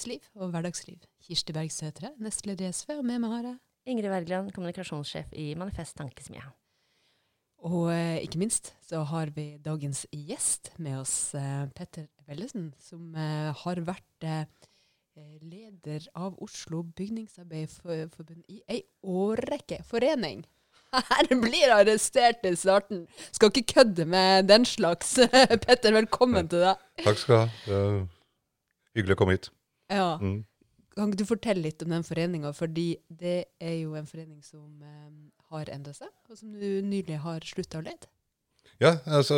arbeidsliv og hverdagsliv. Kirsti Berg Søtre, nestleder i SV, og med meg har jeg Ingrid Wergeland, kommunikasjonssjef i Manifest Tankesmia. Og eh, ikke minst så har vi dagens gjest med oss, eh, Petter Wellesen, som eh, har vært eh, leder av Oslo Bygningsarbeiderforbund i ei årrekke. Forening. Her blir arrestert i starten. Skal ikke kødde med den slags. Petter, velkommen til deg. Takk skal du ha. Det er hyggelig å komme hit. Ja. Mm. Kan du fortelle litt om den foreninga, fordi det er jo en forening som eh, har endra seg, og som du nylig har slutta å lede. Ja, altså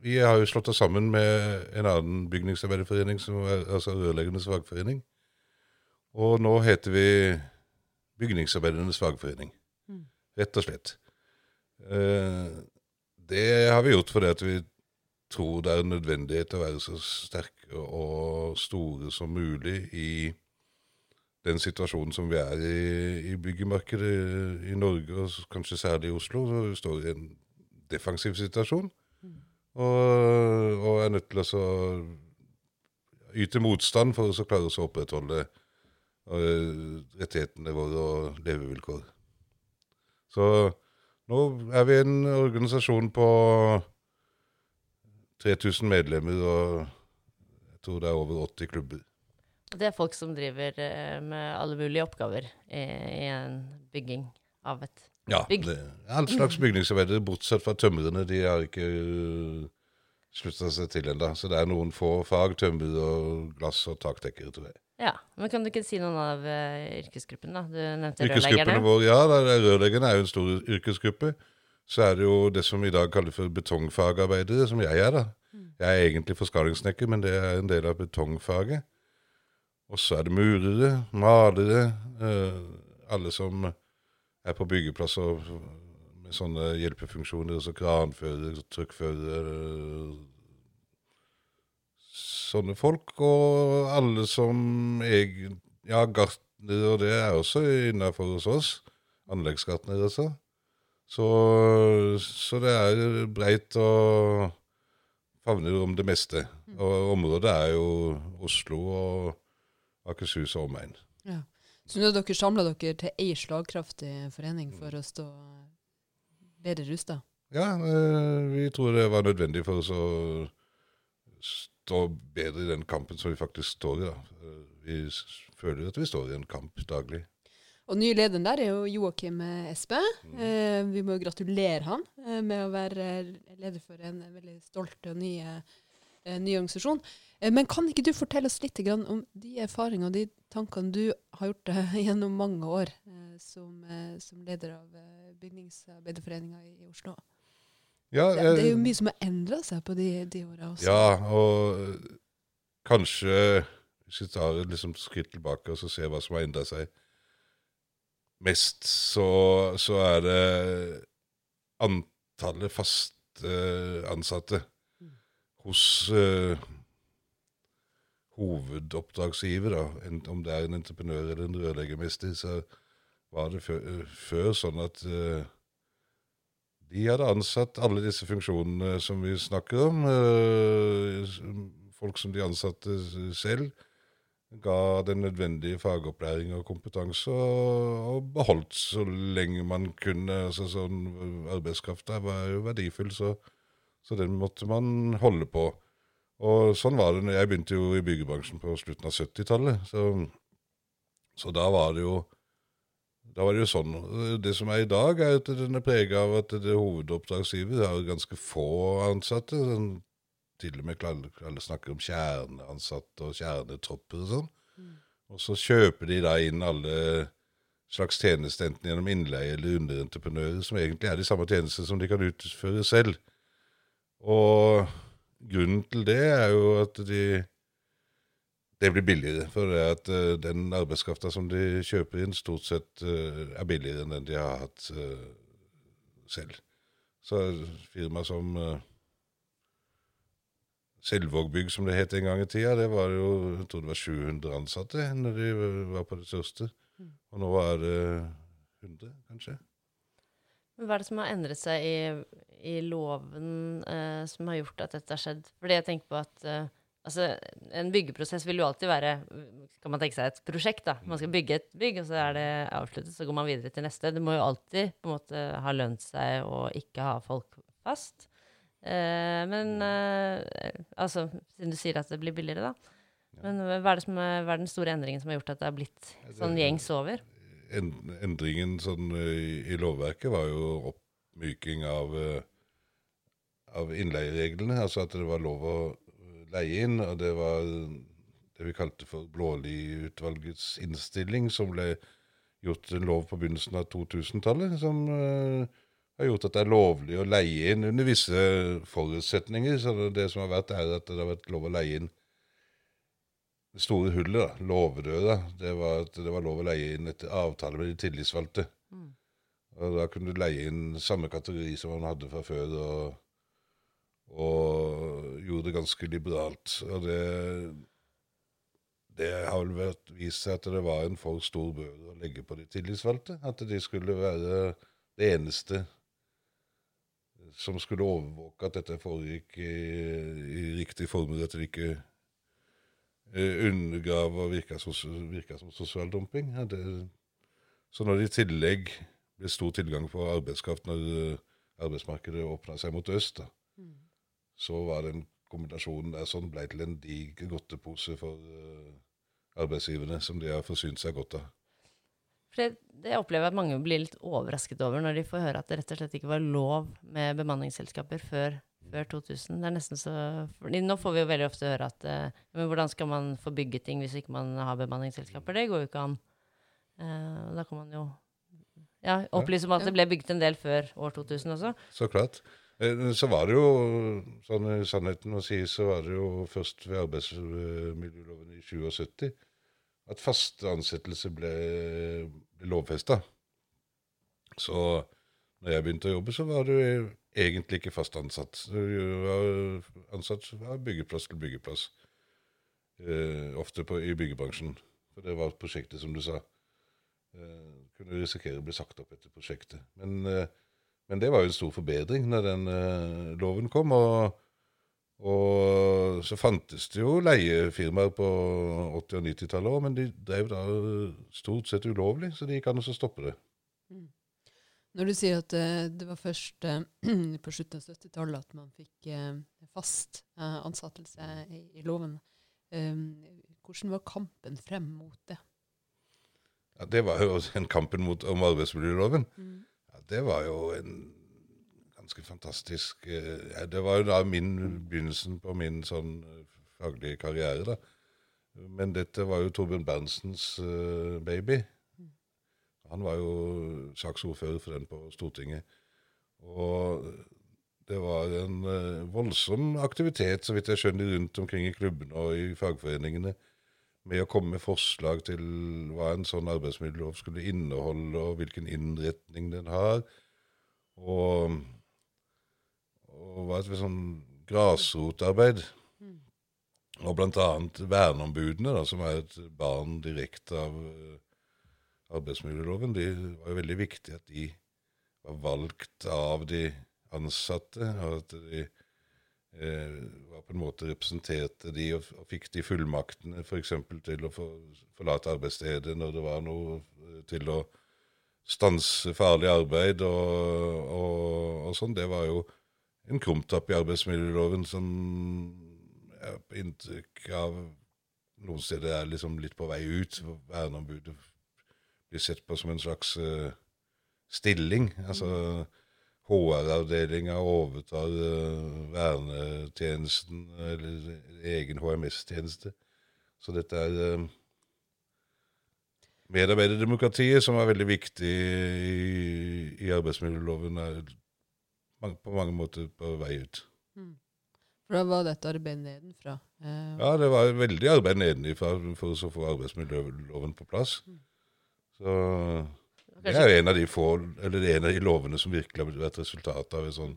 Vi har jo slått oss sammen med en annen bygningsarbeiderforening, som er altså Rørleggernes fagforening. Og nå heter vi Bygningsarbeidernes fagforening. Mm. Rett og slett. Eh, det har vi gjort fordi at vi tror det er en nødvendighet å være så sterke og store som mulig i den situasjonen som vi er i i byggemarkedet i Norge, og kanskje særlig i Oslo. Så vi står i en defensiv situasjon og, og er nødt til å yte motstand for å klare å opprettholde eh, rettighetene våre og levevilkår. Så nå er vi en organisasjon på 3000 medlemmer, og jeg tror det er over 80 klubber. Det er folk som driver eh, med alle mulige oppgaver i, en bygging av et Ja, Bygg. det all slags bygningsarbeidere, bortsett fra tømrerne. De har ikke uh, slutta seg til ennå. Så det er noen få fag, tømmer og glass og takdekkere, tror jeg. Ja, men kan du ikke si noen av uh, yrkesgruppene, da? Du nevnte rørleggerne. ja, er rørleggerne er jo en stor yrkesgruppe. Så er det jo det som i dag kalles for betongfagarbeidere, som jeg er, da. Jeg er egentlig forskalingssnekker, men det er en del av betongfaget. Og så er det murere, malere, eh, alle som er på byggeplasser med sånne hjelpefunksjoner, altså kranfører, trykkfører sånne folk, og alle som egen, ja, gartner, og det er også innenfor hos oss, anleggsgartner altså. Så, så det er breit og favner om det meste. Og området er jo Oslo og Akershus og omegn. Ja. Så nå dere samla dere til ei slagkraftig forening for å stå bedre rusta? Ja, eh, vi tror det var nødvendig for oss å stå bedre i den kampen som vi faktisk står i. da. Eh, Vi føler at vi står i en kamp daglig. Og ny lederen der er jo Joakim Espe. Eh, vi må jo gratulere han eh, med å være leder for en veldig stolt og ny, eh, ny organisasjon. Eh, men kan ikke du fortelle oss litt om de erfaringene og de tankene du har gjort eh, gjennom mange år eh, som, eh, som leder av eh, Bygningsarbeiderforeninga i, i Oslo? Ja, Det, det er jo eh, mye som har endra seg på de, de åra også. Ja, og kanskje hvis vi tar et liksom skritt tilbake og så ser hva som har endra seg mest, så, så er det antallet faste ansatte hos uh, hovedoppdragsgiver, da, om det er en entreprenør eller en rørleggermester, så var det før, før sånn at uh, de hadde ansatt alle disse funksjonene som vi snakker om. uh, Folk som de ansatte selv. Ga den nødvendige fagopplæring og kompetanse, og, beholdt så lenge man kunne. altså sånn Arbeidskraft der var jo verdifull, så, så den måtte man holde på. Og sånn var det jeg begynte jo i byggebransjen på slutten av 70-tallet. Så, så da var det jo da var det jo sånn. Det som er i dag, er at den er prega av at det hovedoppdragsgiver har ganske få ansatte. Sånn, til og med alle, alle snakker om kjerneansatte og kjernetropper og sånn. Og så kjøper de da inn alle slags tjenester, enten gjennom innleie eller underentreprenører, som egentlig er de samme tjenester som de kan utføre selv. Og grunnen til det er jo at de det blir billigere. For det at uh, den arbeidskrafta som de kjøper inn, stort sett uh, er billigere enn den de har hatt uh, selv. Så firma som Selvågbygg, som det het en gang i tida, det var jo jeg tror det var 700 ansatte når de var på det største. Og nå er det 100, kanskje. Hva er det som har endret seg i, i loven eh, som har gjort at dette har skjedd? Fordi jeg tenker på at eh, Altså, en byggeprosess vil jo alltid være kan man tenke seg et prosjekt. da. Man skal bygge et bygg, og så er det avsluttet, så går man videre til neste. Det må jo alltid på en måte ha lønt seg å ikke ha folk fast. Eh, men uh, altså, siden du sier at det blir billigere, da. Men hva er, som, hva er, den store endringen som har gjort at det har blitt sånn gjengs over? Endringen sånn, i, i, lovverket var jo oppmyking av, eh, av innleiereglene. Altså at det var lov å leie inn, og det var det vi kalte for Blåli-utvalgets innstilling, som ble gjort en lov på begynnelsen av 2000-tallet, som uh, har gjort at det er lovlig å leie inn under visse forutsetninger. Så det som har vært, er at det har vært lov å leie inn det store hullet, da, låvedøra, det var at det var lov å leie inn etter avtale med de tillitsvalgte. Mm. Og Da kunne du leie inn samme kategori som man hadde fra før. og og gjorde det ganske liberalt. Og det, det har vel vært vist seg at det var en for stor bør å legge på de tillitsvalgte. At de skulle være det eneste som skulle overvåke at dette foregikk i, i riktig form, at det ikke eh, undergrav og virka, virka, som sosial dumping. Ja, det, så når det i tillegg ble stor tilgang på arbeidskraft når eh, arbeidsmarkedet åpna seg mot øst, da, mm så var den kombinasjonen der sånn ble til en diger godtepose for uh, arbeidsgiverne, som de har forsynt seg godt av. For det, det opplever jeg at mange blir litt overrasket over når de får høre at det rett og slett ikke var lov med bemanningsselskaper før, før 2000. Det er nesten så, Nå får vi jo veldig ofte høre at uh, men hvordan skal man få bygge ting hvis ikke man har bemanningsselskaper? Det går jo ikke an. Uh, da kan man jo ja, opplyse om at det ble bygget en del før år 2000 også. Så klart. Eh, så var det jo, sånn i sannheten å si, så var det jo først ved arbeidsmiljøloven i 77 at fast ansettelse ble, ble lovfesta. Så når jeg begynte å jobbe, så var du egentlig ikke fast ansatt. Du var ansatt fra byggeplass til byggeplass. Eh, ofte på, i byggebransjen. For det var prosjektet, som du sa. Eh, kunne risikere å bli sagt opp etter prosjektet. Men eh, men det var jo en stor forbedring når den uh, loven kom. Og, og, så fantes det jo leiefirmaer på 80- og 90-tallet òg, men de drev da stort sett ulovlig, så det gikk an å stoppe det. Mm. Når du sier at uh, det var først uh, på slutten av 70-tallet at man fikk fast ansettelse i, i, loven, um, hvordan var kampen frem mot det? Ja, det var jo en kampen mot, om arbeidsmiljøloven. Mm det var jo en ganske fantastisk eh, Det var jo da min begynnelsen på min sånn eh, faglige karriere, da. Men dette var jo Torbjørn Bernsens uh, baby. Han var jo saksordfører for den på Stortinget. Og det var en voldsom aktivitet, så vidt jeg skjønner, rundt omkring i klubbene og i fagforeningene med å komme med forslag til hva en sånn arbeidsmiddellov skulle inneholde, og hvilken innretning den har. Og, og var et sånn grasrotarbeid. Mm. Og annet verneombudene, da, som er et barn direkte av uh, arbeidsmiljøloven, de var jo veldig viktig at de var valgt av de ansatte. og at de eh, var på en måte representerte de og, og fikk de fullmaktene f.eks. til å for, forlate arbeidsstedet når det var noe eh, til å stanse farlig arbeid og, og, og sånn. Det var jo en krumtapp i arbeidsmiljøloven som jeg har inntrykk av noen steder er liksom litt på vei ut. Verneombudet blir sett på som en slags uh, stilling. Altså HR-avdelinga overtar uh, vernetjenesten, eller egen HMS-tjeneste. Så dette er uh, Medarbeiderdemokratiet, som er veldig viktig i, i arbeidsmiljøloven, er på mange måter på vei ut. Mm. For da var dette arbeidet nedenfra? Eh. Ja, det var veldig arbeid nedenfra for å få arbeidsmiljøloven på plass. Mm. Så det er en av de få, eller en av de lovene som virkelig har vært resultatet av et sånn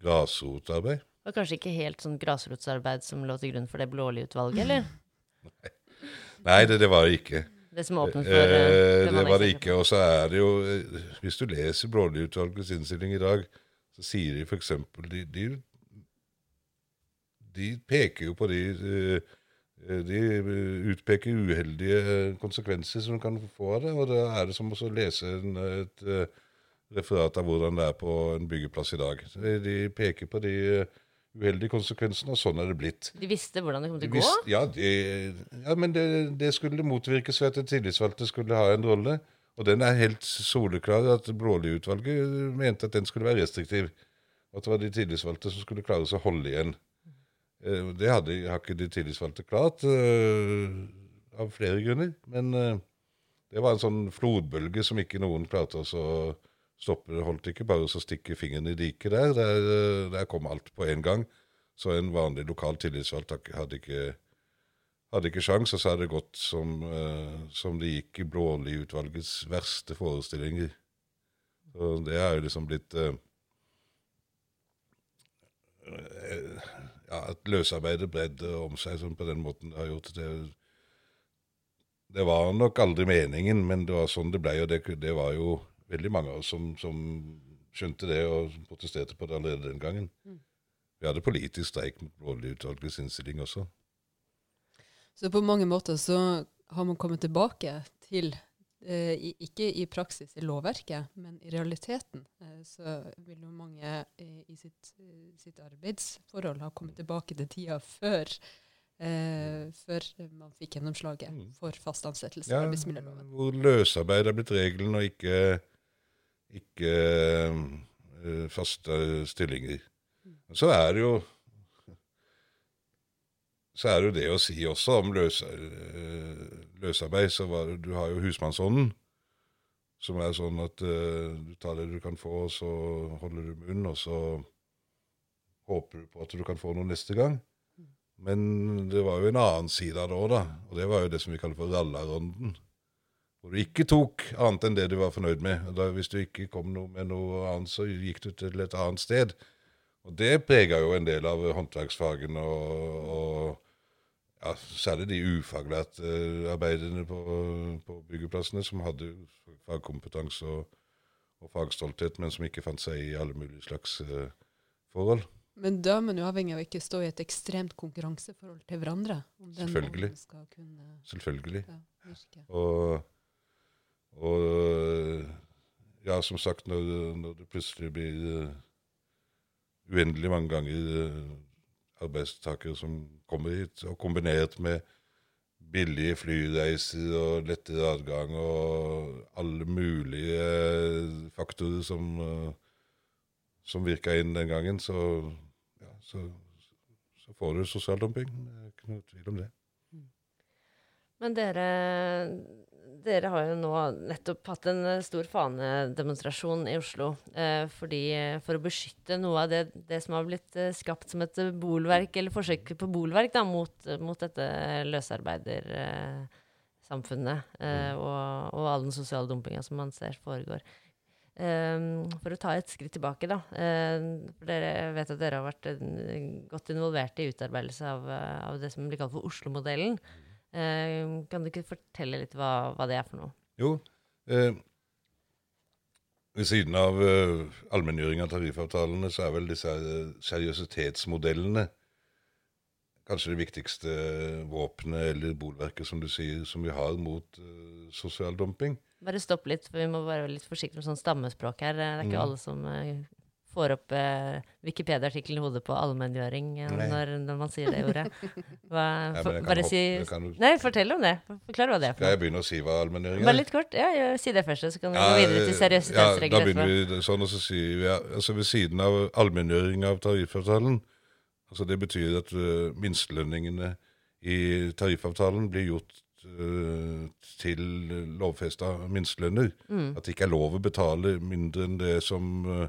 grasrotarbeid. Det var kanskje ikke helt sånn grasrotsarbeid som lå til grunn for det Blåli-utvalget, eller? Nei, det, det, var det ikke. Det som åpnet for Eh, det, det var det ikke. Og så er det jo eh, Hvis du leser Blåli-utvalgets innstilling i dag, så sier de f.eks. De, de, de peker jo på de eh, De utpeker uheldige konsekvenser som kan få av det. Og da er det som å lese en, et eh, referat av hvordan det er på en byggeplass i dag. De, de peker på de eh, uheldige konsekvensene, og sånn er det blitt. De visste hvordan det kom til å gå? ja, de, ja, men det, det skulle motvirkes ved at de tillitsvalgte skulle ha en rolle. Og den er helt soleklar. at Blåli-utvalget mente at den skulle være restriktiv. At det var de tillitsvalgte som skulle klare å holde igjen. Eh, Det hadde, har ikke de tillitsvalgte klart, eh, av flere grunner. Men eh, det var en sånn flodbølge som ikke noen klarte å stoppe. Det holdt ikke bare å stikke fingeren i diket der. Der, der kom alt på en gang. Så en vanlig lokal tillitsvalgt hadde ikke, hadde ikke sjans, og så hadde det gått som, uh, som det gikk i Blåli-utvalgets verste forestillinger. Og det er jo liksom blitt eh, Ja, at løsarbeidet bredde om seg sånn på den måten det har gjort. Det, det var nok aldri meningen, men det var sånn det ble, og det, det var jo veldig mange av oss som, som skjønte det og protesterte på det allerede den gangen. Vi hadde politisk streik mot Blåli-utvalgets innstilling også. Så på mange måter så har man kommet tilbake til, eh, i, ikke i praksis i lovverket, men i realiteten, eh, så vil jo mange eh, i sitt, eh, sitt arbeidsforhold ha kommet tilbake til tida før, eh, før man fikk gjennomslaget Mm. for fast ansettelse i Ja, arbeidsmiljøloven. hvor løsarbeid er blitt regelen, og ikke, ikke eh, faste stillinger. Så er det jo så er det jo det å si også om løs, eh, løsarbeid. så var Du har jo husmannsånden, som er sånn at uh, du tar det du kan få, og så holder du munn, og så håper du på at du kan få noe neste gang. Men det var jo en annen side av det òg, da. Og det var jo det som vi kaller for rallarånden. Hvor du ikke tok annet enn det du var fornøyd med. Da, hvis du ikke kom noe med noe annet, så gikk du til et annet sted. Og det prega jo en del av håndverksfagene og, og ja, særlig de ufaglærte eh, arbeiderne på, på byggeplassene som hadde fagkompetanse og, og fagstolthet, men som ikke fant seg i alle mulige slags uh, forhold. Men da er man jo avhengig av å ikke stå i et ekstremt konkurranseforhold til hverandre. Selvfølgelig. kunne Selvfølgelig. ja. Og, og ja, som sagt, når, når det plutselig blir uh, uendelig mange ganger eh, arbeidstakere som kommer hit, og kombinert med billige flyreiser og lettere adgang og alle mulige eh, faktorer som, eh, som virka inn den gangen, så, ja, så, så får du sosial dumping. Det er ikke noe tvil om det. Men dere, dere har jo nå nettopp hatt en eh, stor fanedemonstrasjon i Oslo eh, fordi, eh, for å beskytte noe av det, det som har blitt skapt som et bolverk, eller forsøk på bolverk, da, mot, mot dette løsarbeidersamfunnet eh, og, og all den sosiale dumpinga som man ser foregår. Um, for å ta et skritt tilbake, da. eh, dere vet at dere har vært godt involvert i utarbeidelse av, av det som blir kalt for Oslo-modellen. Eh, kan du ikke fortelle litt hva, hva det er for noe? Jo, eh, ved siden av eh, allmenngjøring av tariffavtalene, så er vel disse seriøsitetsmodellene kanskje det viktigste våpenet eller bolverket, som du sier, som vi har mot sosial dumping. Bare stopp litt, for vi må være litt forsiktige med sånn stammespråk her. Det er ikke Mm. alle som får opp eh, Wikipedia-artikkelen i hodet på allmenngjøring eh, når, når man sier det ordet. Hva, for, ja, bare hoppe- si kan Nei, fortell om det. Forklar hva det er Skal for jeg noe. begynne å si hva allmenngjøring er? Bare litt kort. Ja, ja, si det først, så kan vi Ja, gå videre til ja, seriøsitetsregler da begynner vi sånn, og så sier vi ja, altså ved siden av allmenngjøring av tariffavtalen altså Det betyr at uh, minstelønningene i tariffavtalen blir gjort uh, til lovfesta minstelønner. Mm. At det ikke er lov å betale mindre enn det som uh,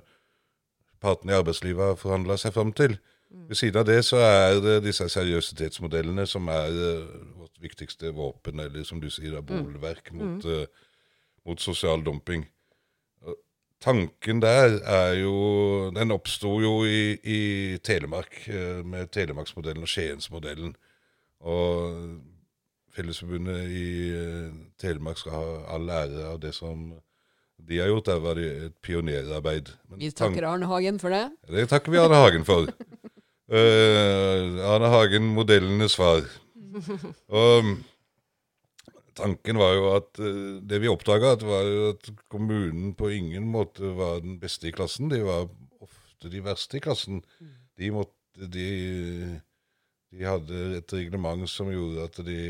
partene i arbeidslivet har forhandla seg fram til. Mm. Ved siden av det så er det disse seriøsitetsmodellene som er uh, vårt viktigste våpen, eller som du sier, da, bolverk mot, uh, mot sosial dumping. Tanken der er jo Den oppsto jo i, i Telemark uh, med Telemarksmodellen og Skiensmodellen. Og Fellesforbundet i Telemark skal ha all ære av det som de har gjort. Det et pionerarbeid. Men Vi takker Arne Hagen for det. det takker vi Arne Hagen for. Uh, Arne Hagen, modellenes far. Og tanken var jo at uh, Det vi oppdaga, var at kommunen på ingen måte var den beste i klassen. De var ofte de verste i klassen. De, måtte, de, de hadde et reglement som gjorde at de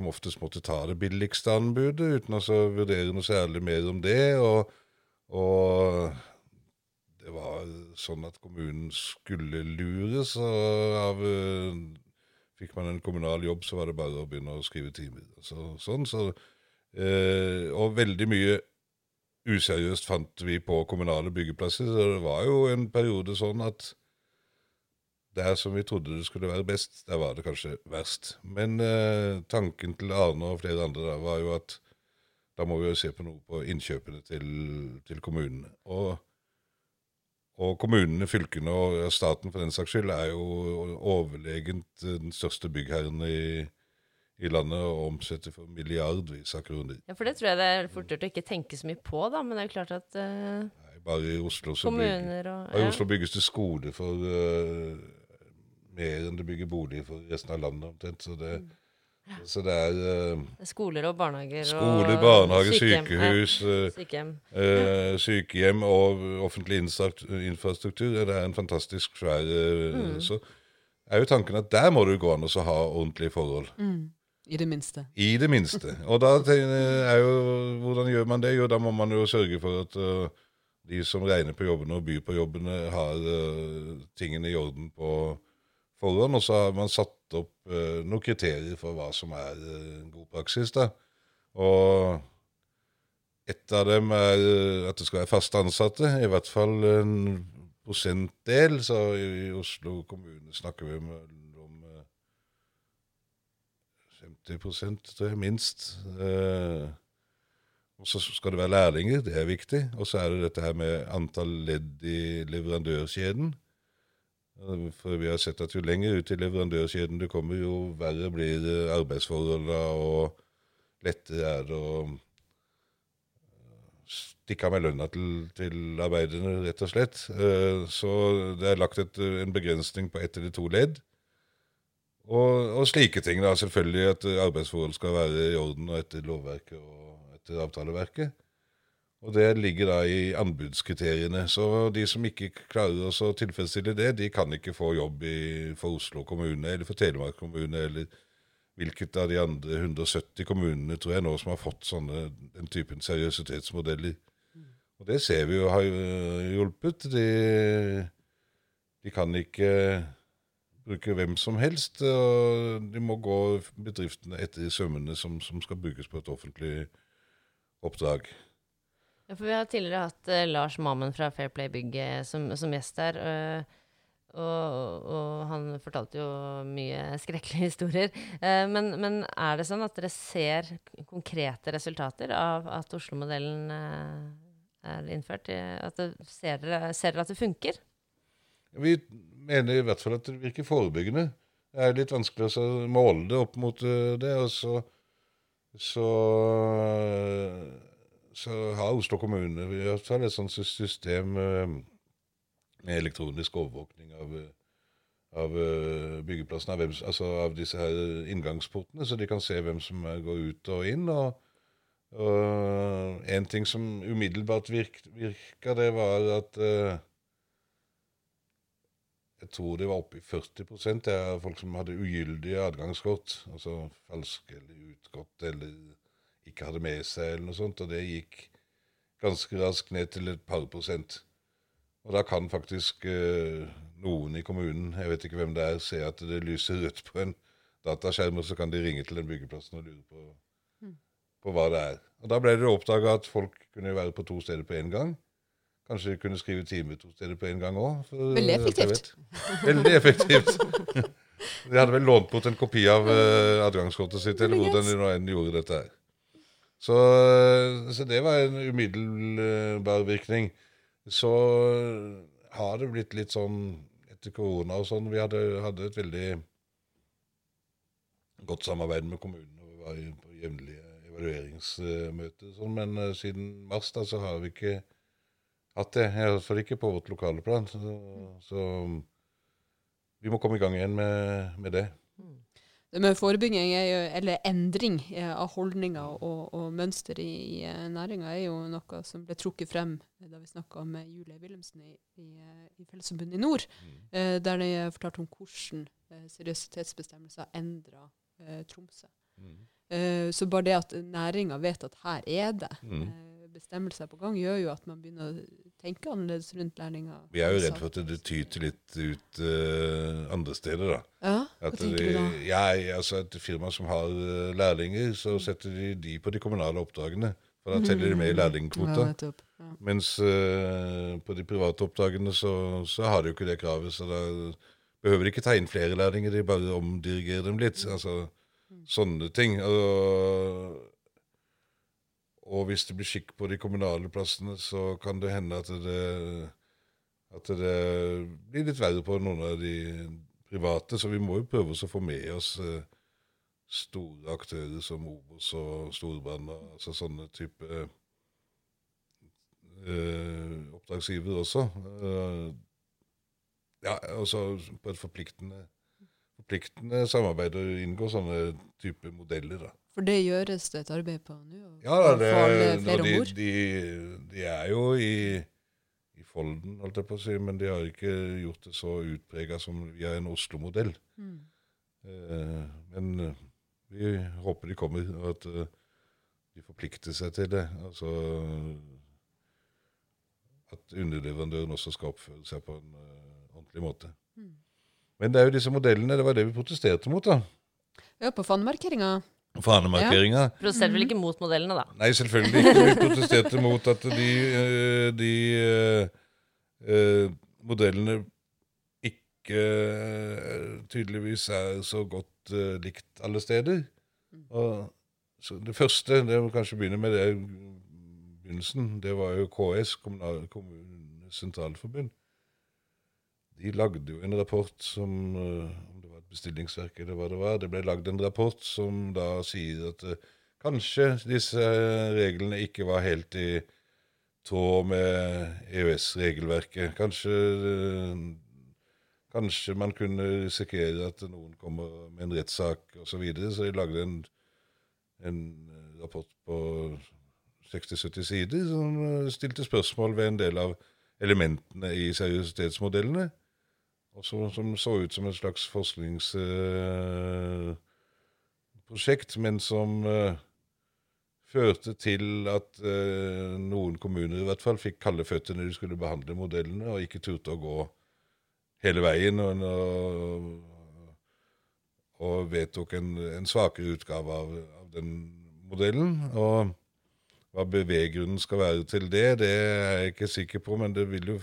som oftest måtte ta det billigste anbudet uten å vurdere noe særlig mer om det. Og, og det var sånn at kommunen skulle lures av Fikk man en kommunal jobb, så var det bare å begynne å skrive timer. Så, sånn, så, eh, og veldig mye useriøst fant vi på kommunale byggeplasser. Så det var jo en periode sånn at der som vi trodde det skulle være best, der var det kanskje verst. Men eh, tanken til Arne og flere andre da, var jo at da må vi jo se på noe på innkjøpene til, til kommunene. Og og kommunene, fylkene og staten for den saks skyld er jo overlegent den største byggherren i, i landet og omsetter for milliardvis av kroner. Ja, For det tror jeg det er fort gjort å ikke tenke så mye på, da. Men det er jo klart at uh, Nei, Bare i Oslo kommuner og, ja. i Oslo bygges det skole for uh, mer enn det bygger boliger for resten av landet omtrent. Så det, ja. Så det er uh, Skoler og barnehager Skoler, barnehager, sykehjem, sykehus, uh, sykehjem. Uh, sykehjem. og offentlig infrastruktur. Det er en fantastisk svær mm. Så er jo tanken at der må det gå an å ha ordentlige forhold. Mm. I det minste. I det minste. Og da er jo Hvordan gjør man det? Jo, da må man jo sørge for at de som regner på jobbene og byr på jobbene, har tingene i orden på forhånd. Og så har man satt opp uh, noen kriterier for hva som er uh, god praksis. da. Og et av dem er uh, at det skal være fast ansatte, i hvert fall en prosentdel. Så i, i Oslo kommune snakker vi om, om 50 tror jeg, minst. og så skal det være lærlinger, det er viktig. Og så er det dette her med antall ledd i leverandørkjeden. For vi har sett at jo lenger ut i leverandørkjeden du kommer, jo verre blir arbeidsforholdene, og lettere er det å stikke av med lønna til, til, arbeiderne, rett og slett. Eh, så det er lagt et, en begrensning på ett eller to ledd. Og, og, slike ting. da, Selvfølgelig at arbeidsforhold skal være i orden og etter lovverket og etter avtaleverket. Og det ligger da i anbudskriteriene. Så de som ikke klarer å tilfredsstille det, de kan ikke få jobb i, for Oslo kommune eller for Telemark kommune eller hvilket av de andre 170 kommunene tror jeg nå som har fått sånne, den typen seriøsitetsmodeller. Og det ser vi jo har hjulpet. De, de kan ikke bruke hvem som helst. og De må gå bedriftene etter sømmene som, som skal brukes på et offentlig oppdrag. Ja, for Vi har tidligere hatt uh, Lars Mammen fra Fair Play uh, som, som, gjest der. Uh, og, og, han fortalte jo mye skrekkelige historier. Men, men, er det sånn at dere ser konkrete resultater av at Oslo-modellen er innført? At det, ser, dere, ser, dere, at det funker? Vi mener i hvert fall at det virker forebyggende. Det er litt vanskelig å måle det opp mot det. og så, så så har Oslo kommune vi har et sånt system eh, med elektronisk overvåkning av, av eh, byggeplassen, av, altså av disse her inngangsportene, så de kan se hvem som går ut og inn. og, og En ting som umiddelbart virk, virka, det var at uh, jeg tror det var oppe i 40 av folk som hadde ugyldige adgangskort. Altså falske eller utgått eller ikke hadde med seg, eller noe sånt. Og det gikk ganske raskt ned til et par prosent. Og da kan faktisk eh, noen i kommunen, jeg vet ikke hvem det er, se at det lyser rødt på en dataskjerm, og så kan de ringe til den byggeplassen og lure på, mm. på hva det er. Og Da ble det oppdaga at folk kunne være på to steder på én gang. Kanskje de kunne skrive time to steder på én gang òg. Veldig effektivt. Veldig effektivt. de hadde vel lånt bort en kopi av uh, adgangskortet sitt, eller hvordan de nå enn gjorde dette her. Så, så, det var en umiddelbar virkning. Så har det blitt litt sånn etter korona og sånn Vi hadde, hadde et veldig godt samarbeid med kommunene. og Vi var på jevnlige evalueringsmøter. Sånn, men uh, siden mars da, så har vi ikke hatt det. Iallfall ikke på vårt lokale plan. Så, så vi må komme i gang igjen med, med det. Det med forebygging jo, eller endring eh, av holdninger og, og mønster i, i eh, næringa er jo noe som ble trukket frem da vi snakka med Julie Wilhelmsen i, i, eh, i Fellesforbundet i nord, eh, der de fortalte om hvordan eh, seriøsitetsbestemmelser endra eh, Tromsø. Eh, så bare det at næringa vet at her er det Mm. eh, bestemmelser på gang, gjør jo at man begynner å tenke annerledes rundt lærlinger. Vi er jo redd for at det tyter litt ut uh, andre steder, da. Ja, hva At tenker det, du da? ja, altså et firma som har eh, lærlinger, så setter de de på de kommunale oppdragene. For da teller de med i lærlingkvota. Ja, Ja. Mens uh, på de private oppdragene så, så har de jo ikke det kravet. Så da behøver de ikke ta inn flere lærlinger, de bare omdirigerer dem litt. Altså sånne ting. Og, og hvis det blir skikk på de kommunale plassene, så kan det hende at det, at det blir litt verre på noen av de private. Så vi må jo prøve oss å få med oss eh, store aktører som Obos og Storbrann, altså sånne type eh, oppdragsgiver også. Eh, ja, altså på et forpliktende, forpliktende samarbeid og inngå sånne type modeller, da. For det gjøres det et arbeid på nå? Ja, det, alle og de, de, de er jo i, i folden, holdt jeg på å si, men de har ikke gjort det så utprega som via en Oslo-modell. Mm. Eh, men eh, vi håper de kommer, og at eh, de forplikter seg til det. Altså at underleverandøren også skal oppføre seg på en uh, ordentlig måte. Mm. Men det er jo disse modellene, det var det vi protesterte mot, da. Ja, på fanemarkeringa. Fanemarkeringa. Protesterer vel ikke mot modellene, da. Nei, selvfølgelig ikke. Vi protesterte mot at de, eh, de uh, eh, modellene ikke tydeligvis er så godt uh, likt alle steder. Og, så det første, det må kanskje begynne med det begynnelsen, det var jo KS, Kommunal, Kommunenes Sentralforbund. De lagde jo en rapport som eh, Om det var et bestillingsverk eller hva det var. Det ble lagd en rapport som da sier at eh, kanskje disse reglene ikke var helt i tråd med EØS-regelverket. Kanskje, eh, kanskje man kunne risikere at noen kommer med en rettssak osv. Så, videre. så de lagde en, en rapport på 60-70 sider som stilte spørsmål ved en del av elementene i seriøsitetsmodellene. Og så, som så ut som et slags forskningsprosjekt, men som eh, førte til at eh, noen kommuner i hvert fall fikk kalde føtter når de skulle behandle modellene, og ikke turte å gå hele veien, og, og, og vedtok en, en svakere utgave av, av den modellen. Og hva beveggrunnen skal være til det, det er jeg ikke sikker på, men det vil jo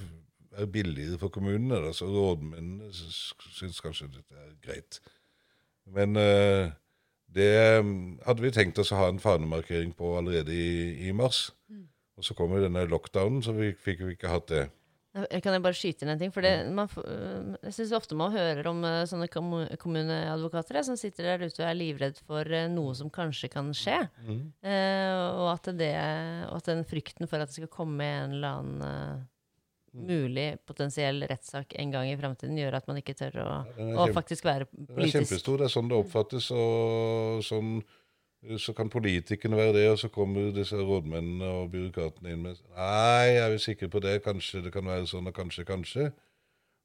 være billigere for kommunene. Da. Så rådmennene syns kanskje dette er greit. Men eh, det mm, hadde vi tenkt oss å ha en fanemarkering på allerede i, i mars. Og så kom jo denne lockdownen, så vi fikk jo ikke hatt det. Jeg kan jeg bare skyte inn en ting? For det, man, øh, jeg syns ofte man hører om øh, sånne kommuneadvokater som sitter der ute og er livredd for noe som kanskje kan skje. Eh, og, at det, og at den frykten for at det skal komme en eller annen mulig potensiell rettssak en gang i framtiden, gjør at man ikke tør å, å faktisk være politisk Den er kjempestor. Det er sånn det oppfattes. og sånn, Så kan politikerne være det, og så kommer disse rådmennene og byråkratene inn med Nei, er vi sikre på det? Kanskje det kan være sånn, og kanskje, kanskje.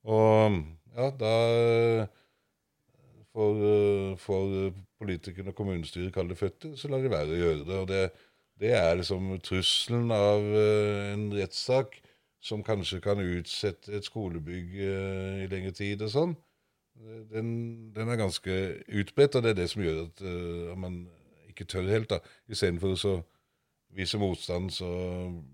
Og ja, da får, får politikerne og kommunestyret kalde føtter, så lar de være å gjøre det. Og det, det er liksom trusselen av eh, en rettssak som kanskje kan utsette et skolebygg eh, i lengre tid og sånn den, den er ganske utbredt, og det er det som gjør at uh, man ikke tør helt. da. Istedenfor å vise motstand, så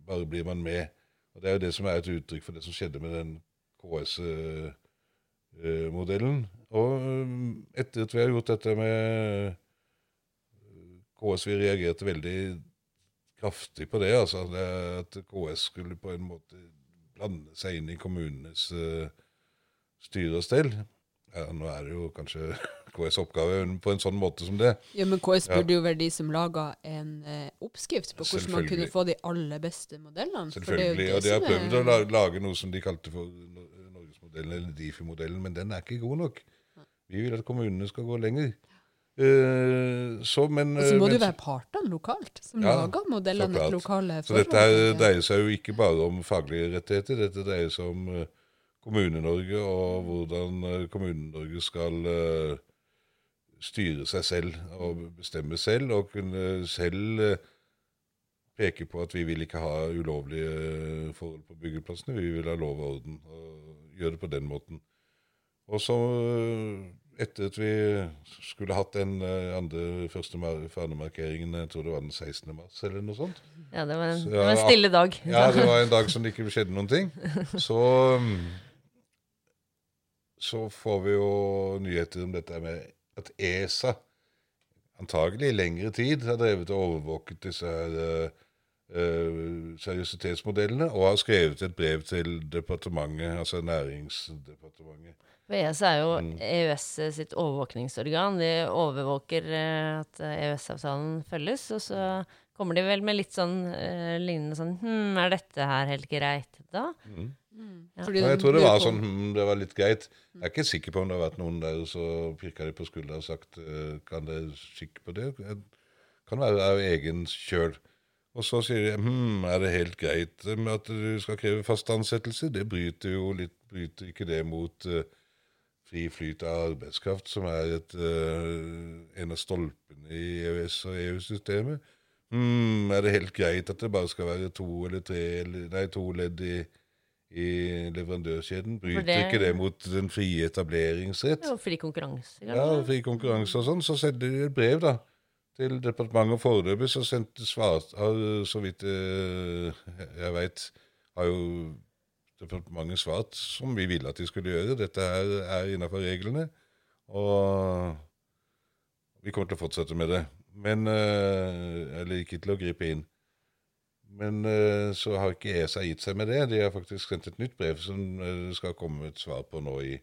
bare blir man med. Og Det er jo det som er et uttrykk for det som skjedde med den KS-modellen. og um, etter at vi har gjort dette med KS, vi reagerte veldig kraftig på det. altså At KS skulle på en måte blande seg inn i kommunenes uh, styre og stell. Ja, nå er det jo kanskje KS' oppgave på en sånn måte som det. Ja, Men KS Ja. burde jo være de som laga en eh, oppskrift på hvordan man kunne få de aller beste modellene. for det Selvfølgelig. det Og de har prøvd er- å lage noe som de kalte for Nor- Norgesmodellen, eller Difi-modellen, men den er ikke god nok. Vi vil at kommunene skal gå lenger. Eh, så, men, Og så må men- det jo være partene lokalt som Ja, lager modellene etter lokale Så dette dreier seg jo ikke bare om faglige rettigheter, dette dreier seg om eh, Kommune-Norge og hvordan eh, Kommune-Norge skal eh, styre seg selv og bestemme selv, og kunne selv eh, peke på at vi vil ikke ha ulovlige eh, forhold på byggeplassene, vi vil ha lov og orden, og gjøre det på den måten. Og så, eh, etter at vi skulle hatt den eh, andre første fanemarkeringen, jeg tror det var den 16. mars eller noe sånt, Ja, det var en, Så, det var en stille dag. ja, det var en dag som det ikke skjedde noen ting. Så, mm, så får vi jo nyheter om dette med at ESA antagelig i lengre tid har drevet og overvåket disse her eh, seriøsitetsmodellene, og har skrevet et brev til departementet, altså Næringsdepartementet. For ESA er jo Mm. EØS sitt overvåkningsorgan. De overvåker eh, at EØS-avtalen følges, og så kommer de vel med litt sånn eh, lignende sånn Hm, er dette her helt greit, da? Mm. Mm. Ja. Fordi jeg tror det var sånn hm, det var litt greit. Jeg er ikke sikker på om det har vært noen der så pirka de på skuldra og sagt eh, kan dere kikke på det? Kan være av egen kjøl. Og så sier de hm, er det helt greit med at du skal kreve fast ansettelse? Det bryter jo litt Bryter ikke det mot eh, fri flyt av arbeidskraft, som er et, uh, en av stolpene i EØS- og EU-systemet? Mm, er det helt greit at det bare skal være to eller tre eller, nei, to ledd i i leverandørkjeden. Bryter det- ikke det mot den frie etableringsrett? Og fri konkurranse. Ja, og fri konkurranse og sånn. Så sendte de et brev da, til departementet, og foreløpig så sendte svar, har, så vidt eh, jeg veit, har jo departementet svart som vi ville at de skulle gjøre. Dette her er innafor reglene, og vi kommer til å fortsette med det. Men, eh, eller ikke til å gripe inn. Men eh, så har ikke ESA gitt seg med det. De har faktisk sendt et nytt brev som eh, det skal komme et svar på nå i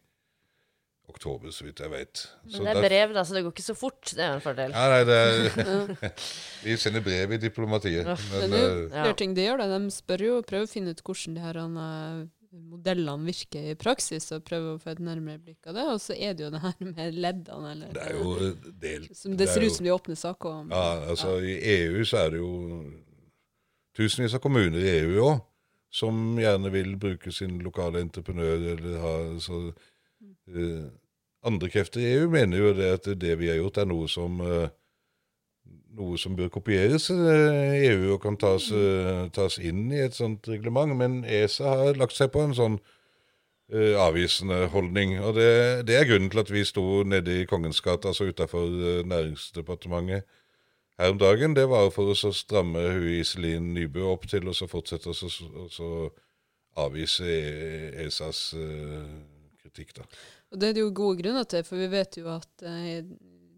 oktober, så vidt jeg vet. Så Men det er der- brev, da, så det går ikke så fort. Det er en fordel. Ja, nei, det er, Vi sender brev i diplomatiet. Ja, Det Men, er jo eh, Ja. flere ting de gjør. det. De spør jo, prøver å finne ut hvordan de her eh, modellene virker i praksis, og prøver å få et nærmere blikk av det. Og så er det jo det her med leddene, eller det er jo eh, delt. som Det det er ser ut som de åpner saker om. Ja, altså I EU så er det jo tusenvis av kommuner i EU òg som gjerne vil bruke sin lokale entreprenør eller ha så Andre krefter i EU mener jo det at det vi har gjort, er noe som eh, noe som bør kopieres eh, i EU og kan tas, eh, tas inn i et sånt reglement. Men ESA har lagt seg på en sånn uh, avvisende holdning. Og det, det er grunnen til at vi sto nede i Kongens gate, altså utafor Næringsdepartementet her om dagen. Det var for å stramme hun Iselin Nybø opp til å så fortsette å avvise E- ESAs eh, kritikk, da. Og det er det jo gode grunner til, for vi vet jo at eh,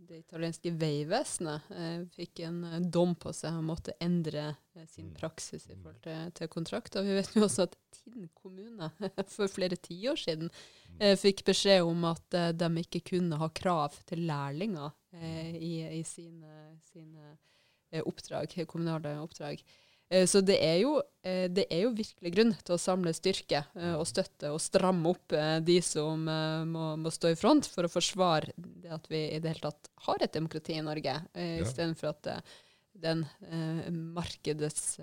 det italienske veivesenet eh, fikk en eh, dom på seg og måtte endre eh, sin praksis i forhold til, til kontrakter. Vi vet jo også at Tinn kommune for flere tiår siden eh, fikk beskjed om at eh, de ikke kunne ha krav til lærlinger i, i sine, sine oppdrag, kommunale oppdrag. Eh, Så det er, jo, eh, det er jo virkelig grunn til å samle styrke eh, og støtte og stramme opp de som må, må stå i front for å forsvare det at vi i det hele tatt har et demokrati i Norge, istedenfor at den eh, markedets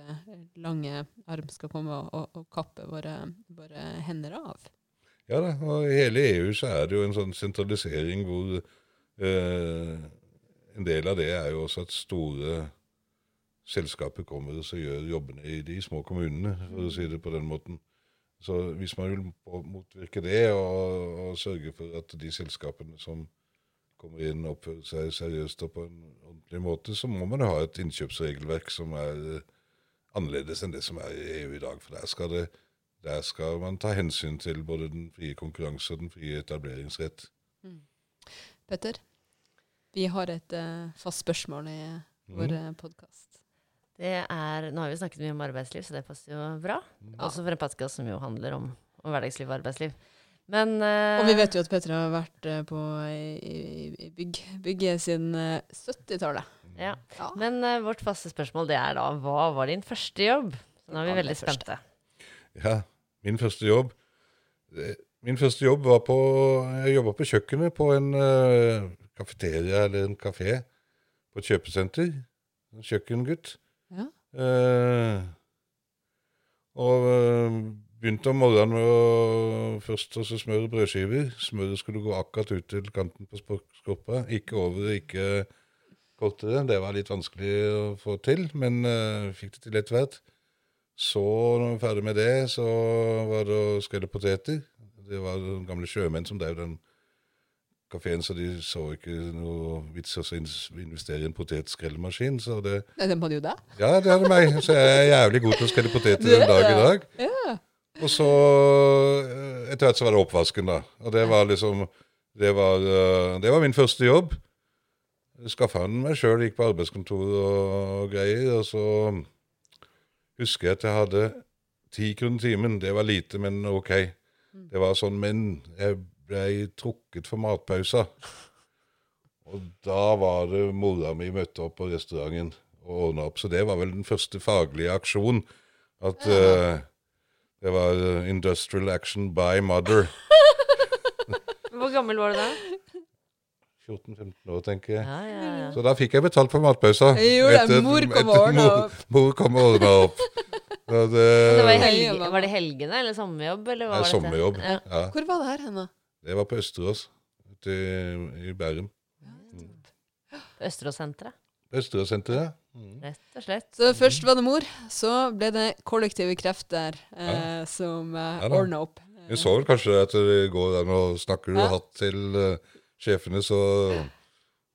lange arm skal komme og, og kappe våre, våre hender av. Ja da, og i hele EU så er det jo en sånn sentralisering hvor eh, en del av det er jo også at store selskaper kommer og så gjør jobbene i de små kommunene, for å si det på den måten. Så hvis man vil motvirke det og, og sørge for at de selskapene som kommer inn oppfører seg seriøst og på en ordentlig måte, så må man ha et innkjøpsregelverk som er eh, annerledes enn det som er i EU i dag. For der skal, det, der skal man ta hensyn til både den frie konkurranse og den frie etableringsrett. Petter, vi har et uh, fast spørsmål i Mm. vår mm. podkast. Det er, Nå har vi snakket mye om arbeidsliv, så det passer jo bra. Også for en podkast som jo handler om, om hverdagsliv og arbeidsliv. Men uh, Og vi vet jo at Petra har vært eh, på i, i bygg, bygget siden eh, 70-tallet. ja. Ja. Men vårt faste spørsmål det er da hva var din første jobb? Så nå er vi veldig første. spente. Ja, min første jobb Min første jobb var på Jeg jobba på kjøkkenet på en uh, kafeteria eller en kafé på et kjøpesenter. En kjøkkengutt. Ja. Eh, og eh, begynte om morgenen med å først også smøre brødskiver. Smøret skulle gå akkurat ut til kanten på skorpa. Ikke over, ikke kortere. Det var litt vanskelig å få til, men eh, fikk det til etter hvert. Så, når vi var ferdig med det, så var det å skrelle poteter. Det var gamle sjømenn som drev den kafeen, så de så ikke noe vits i å investere i en potetskrellemaskin. Så det Nei, den hadde jo det. Ja, det hadde meg. Så jeg er jævlig god til å skrelle poteter er den dag i dag. Ja. Og så eh, Etter hvert så var det oppvasken, da. Og det var liksom Det var, eh, det var min første jobb. Skaffa den meg sjøl, gikk på arbeidskontor og greier. Og så husker jeg at jeg hadde ti kroner timen. Det var lite, men OK. Det var sånn, men jeg ble trukket for matpausa. Og da var det mora mi møtte opp på restauranten og ordna opp. Så det var vel den første faglige aksjon. At uh, det var Industrial Action by Mother. Hvor gammel var du da? 14-15 år, tenker jeg. Ja, ja, ja. Så da fikk jeg betalt for matpausa. Det. Etter- Mor kom etter- og ordna mor- opp. Mor kom og ordna opp. Det, Det var, helge, var det helgene eller sommerjobb? Eller er var dette? sommerjobb. Ja. Ja, Hvor var det her hen, da? Det var på Østerås til, i, i Bærum. På Østeråssenteret, Østeråssenteret. Mm. rett og slett. Så først var det mor, så ble det kollektive krefter eh, som eh, Ja ordna opp. Vi så vel kanskje at det går an å snakke du Ja. hatt til uh, sjefene, så,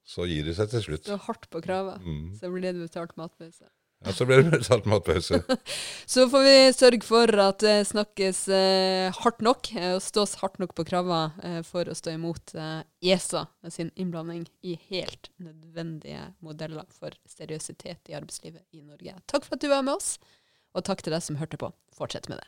så gir de seg til slutt. Så hardt på kravet. Mm. Så blir det betalt matpause. Ja, så blir det salt matpause. Så får vi sørge for at det snakkes eh, hardt nok, eh, og stås hardt nok på kravene eh, for å stå imot eh, ESA sin innblanding i helt nødvendige modeller for seriøsitet i arbeidslivet i Norge. Takk for at du var med oss, og takk til deg som hørte på. Fortsett med det.